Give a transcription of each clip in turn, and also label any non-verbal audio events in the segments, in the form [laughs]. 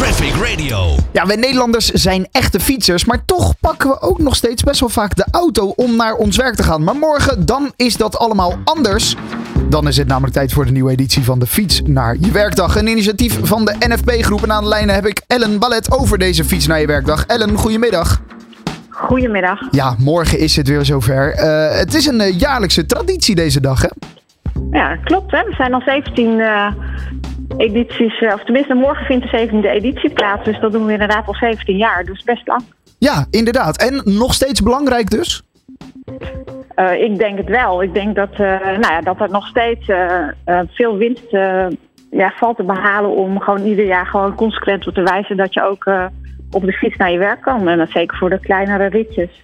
Traffic Radio. Ja, wij Nederlanders zijn echte fietsers, maar toch pakken we ook nog steeds best wel vaak de auto om naar ons werk te gaan. Maar morgen, dan is dat allemaal anders. Dan is het namelijk tijd voor de nieuwe editie van de Fiets naar je werkdag. Een initiatief van de NFP-groep. En aan de lijnen heb ik Ellen Ballet over deze Fiets naar je werkdag. Ellen, goedemiddag. Goedemiddag. Ja, morgen is het weer zover. Eh, het is een eh, jaarlijkse traditie deze dag, hè? Ja, klopt. Hè? We zijn al 17 eh, edities, eh, of tenminste morgen vindt de 17e editie plaats. Dus dat doen we inderdaad al 17 jaar. Dus best lang. Ja, inderdaad. En nog steeds belangrijk dus? Eh, ik denk het wel. Ik denk dat, eh, nou ja, dat er nog steeds veel winst ja, valt te behalen om gewoon ieder jaar gewoon consequent op te wijzen dat je ook op de fiets naar je werk kan. En dat zeker voor de kleinere ritjes.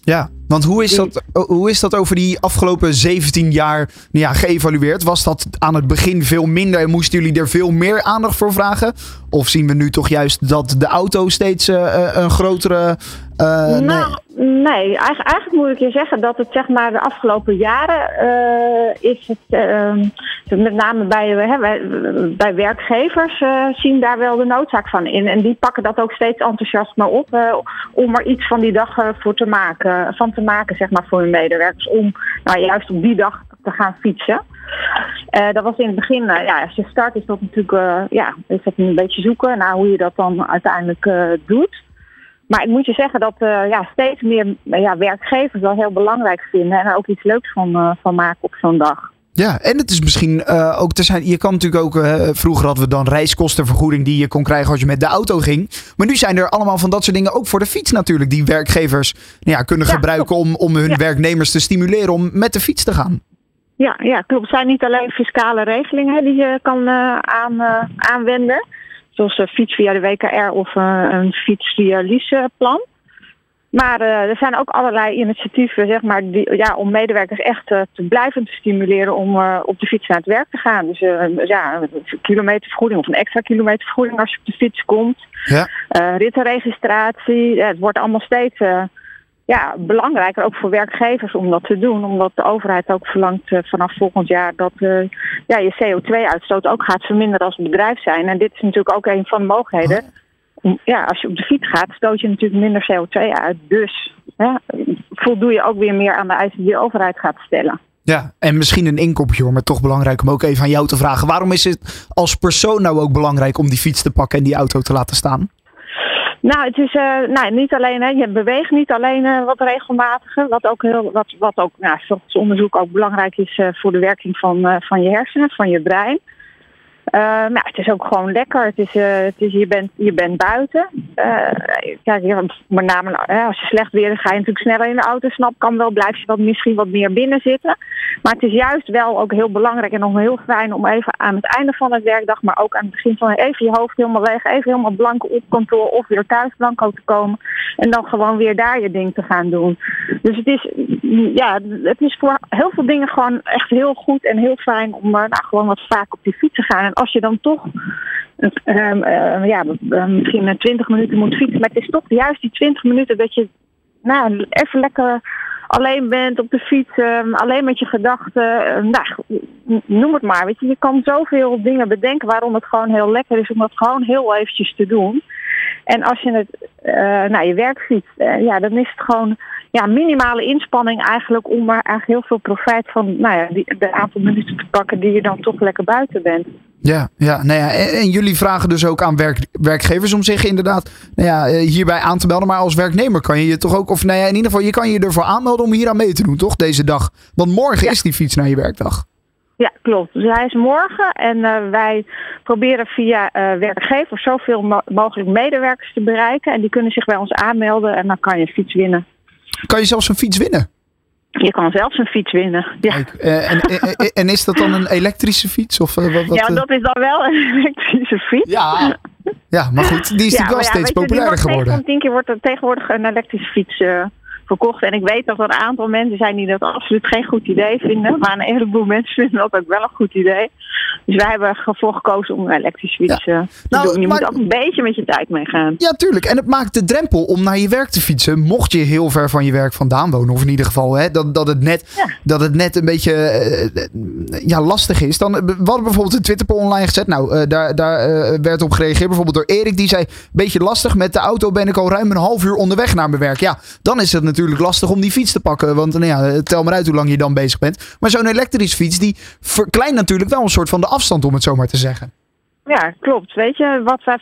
Ja, want hoe is, dat, hoe is dat over die afgelopen 17 jaar nou ja, geëvalueerd? Was dat aan het begin veel minder en moesten jullie er veel meer aandacht voor vragen? Of zien we nu toch juist dat de auto steeds eh, eh, een grotere. Eh, nee. Nou, nee. Eigen- eigenlijk moet ik je zeggen dat het zeg maar de afgelopen jaren eh, is het ehm, met name bij, eh, hè, bij, bij werkgevers zien daar wel de noodzaak van in. En die pakken dat ook steeds enthousiast op om er iets van die dag voor te maken, van te maken zeg maar voor hun medewerkers. Om nou, juist op die dag te gaan fietsen. Dat was in het begin, ja, als je start is dat natuurlijk, ja, is dat een beetje zoeken naar hoe je dat dan uiteindelijk doet. Maar ik moet je zeggen dat eh, ja, steeds meer ja, werkgevers wel heel belangrijk vinden en er ook iets leuks van, eh, van maken op zo'n dag. Ja, en het is misschien eh, ook te zijn. Je kan natuurlijk ook. vroeger hadden we dan reiskostenvergoeding die je kon krijgen als je met de auto ging. Maar nu zijn er allemaal van dat soort dingen ook voor de fiets natuurlijk. Die werkgevers nou ja, kunnen Ja, gebruiken om, om hun Ja. werknemers te stimuleren om met de fiets te gaan. Ja, ja, klopt. Het zijn niet alleen fiscale regelingen die je kan aan, aanwenden. Zoals een fiets via de WKR of eh, een fiets via leaseplan. Maar eh, er zijn ook allerlei initiatieven zeg maar, die, ja, om medewerkers echt eh, te blijven te stimuleren om eh, op de fiets naar het werk te gaan. Dus eh, ja, een kilometervergoeding of een extra kilometervergoeding als je op de fiets komt. Ja. Eh, rittenregistratie. Ja, het wordt allemaal steeds eh, ja, belangrijker, ook voor werkgevers, om dat te doen. Omdat de overheid ook verlangt eh, vanaf volgend jaar dat eh, ja, je CO2-uitstoot ook gaat verminderen als bedrijf zijn. En dit is natuurlijk ook een van de mogelijkheden. Om- Ja, als je op de fiets gaat, stoot je natuurlijk minder CO2 uit. Dus hè, voldoe je ook weer meer aan de eisen die de overheid gaat stellen. Ja, en misschien een inkopje hoor, maar toch belangrijk om ook even aan jou te vragen. Waarom is het als persoon nou ook belangrijk om die fiets te pakken en die auto te laten staan? Nou, het is eh, nou, niet alleen, hè, je beweegt niet alleen eh, wat regelmatiger, wat ook, heel, wat, wat ook nou, volgens onderzoek ook belangrijk is eh, voor de werking van, van je hersenen, van je brein. Eh, nou, het is ook gewoon lekker. Het is, eh, het is, je, bent, je bent buiten. Eh, ja, met name als je slecht weer ga je natuurlijk sneller in de auto. Snap kan wel, blijf je wat, misschien wat meer binnen zitten. Maar het is juist wel ook heel belangrijk en nog heel fijn om even aan het einde van het werkdag, maar ook aan het begin van even je hoofd helemaal leeg, even helemaal blanco op kantoor of weer thuis blanco te komen. En dan gewoon weer daar je ding te gaan doen. Dus het is, ja, het is voor heel veel dingen gewoon echt heel goed en heel fijn om eh, nou, gewoon wat vaak op die fiets te gaan. En als je dan toch ehm, eh, ja, eh, misschien eh, 20 minuten moet fietsen, maar het is toch juist die 20 minuten dat je nou, even lekker alleen bent op de fiets, ehm, alleen met je gedachten. eh, nou, noem het maar. Weet je, je kan zoveel dingen bedenken waarom het gewoon heel lekker is om dat gewoon heel eventjes te doen. En als je het eh, naar je werk fietst, eh, ja, dan is het gewoon ja, minimale inspanning eigenlijk om er eigenlijk heel veel profijt van nou ja, die, de aantal minuten te pakken die je dan toch lekker buiten bent. Ja, ja, nou ja en, en jullie vragen dus ook aan werk, werkgevers om zich inderdaad nou ja, eh, hierbij aan te melden. Maar als werknemer kan je je toch ook, of nou ja, in ieder geval, je kan je ervoor aanmelden om hier aan mee te doen, toch? Deze dag. Want morgen Ja. is die fiets naar je werkdag. Ja, klopt. Dus hij is morgen en eh, wij proberen via eh, werkgevers zoveel mo- mogelijk medewerkers te bereiken. En die kunnen zich bij ons aanmelden en dan kan je een fiets winnen. Kan je zelfs een fiets winnen? Je kan zelfs een fiets winnen. Ja, eh, en, en, en is dat dan een elektrische fiets? Of, wat, wat, ja dat is dan wel een [laughs] elektrische fiets. ja. ja, maar goed, die is Ja, natuurlijk wel ja, steeds populairder geworden. negen van tien keer wordt er tegenwoordig een elektrische fiets verkocht. En ik weet dat er een aantal mensen zijn die dat absoluut geen goed idee vinden. Maar een heleboel mensen vinden dat ook wel een goed idee. Dus wij hebben ervoor gekozen om een elektrische fiets eh, te Nou, doen. Je maar- moet ook een beetje met je tijd meegaan. Ja, tuurlijk. En het maakt de drempel om naar je werk te fietsen. Mocht je heel ver van je werk vandaan wonen. Of in ieder geval hè, dat, dat, het net, Ja. dat het net een beetje eh, eh, ja, lastig is. Dan, we hadden bijvoorbeeld een Twitterpoll online gezet. Nou, eh, daar, daar eh, werd op gereageerd. Bijvoorbeeld door Erik. Die zei, beetje lastig. Met de auto ben ik al ruim een half uur onderweg naar mijn werk. Ja, dan is het natuurlijk lastig om die fiets te pakken. Want nou ja, tel maar uit hoe lang je dan bezig bent. Maar zo'n elektrische fiets, die verkleint natuurlijk wel een soort van de afstand, om het zo maar te zeggen. Ja, klopt. Weet je, wat wij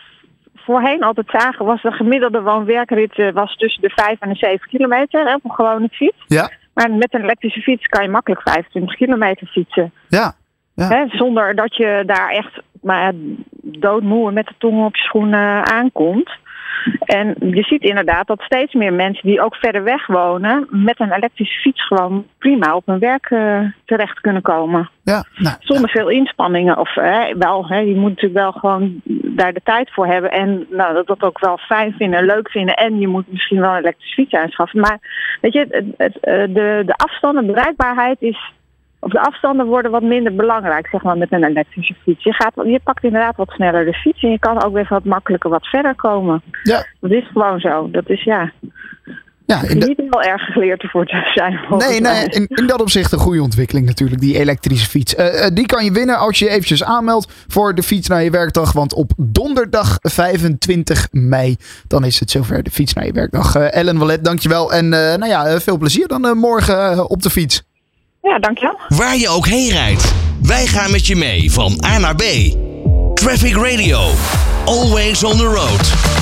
voorheen altijd zagen was de gemiddelde woon-werkrit eh, was tussen de 5 en de 7 kilometer hè, op een gewone fiets. Ja, Maar met een elektrische fiets kan je makkelijk 25 kilometer fietsen. ja. Ja. Hè, zonder dat je daar echt maar, doodmoe met de tong op je schoenen aankomt. En je ziet inderdaad dat steeds meer mensen die ook verder weg wonen, met een elektrische fiets gewoon prima op hun werk eh, terecht kunnen komen. Ja, nou, Zonder veel inspanningen. Of hè, wel, hè, je moet natuurlijk wel gewoon daar de tijd voor hebben. En nou, dat, dat ook wel fijn vinden en leuk vinden. En je moet misschien wel een elektrische fiets aanschaffen. Maar weet je, het, het, eh, de, de afstanden, de bereikbaarheid is. Of de afstanden worden wat minder belangrijk, zeg maar, met een elektrische fiets. Je, gaat, je pakt inderdaad wat sneller de fiets en je kan ook weer wat makkelijker wat verder komen. ja, Dat is gewoon zo. Dat is ja, ja in de- niet heel erg geleerd ervoor te zijn. Nee, nee in, in dat opzicht een goede ontwikkeling natuurlijk, die elektrische fiets. Eh, eh, die kan je winnen als je je eventjes aanmeldt voor de fiets naar je werkdag. Want op donderdag 25 mei, dan is het zover de fiets naar je werkdag. Eh, Ellen Wallet, dankjewel. En nou ja, veel plezier dan morgen op de fiets. Ja, dankjewel. Waar je ook heen rijdt, wij gaan met je mee van A naar B. Traffic Radio, always on the road.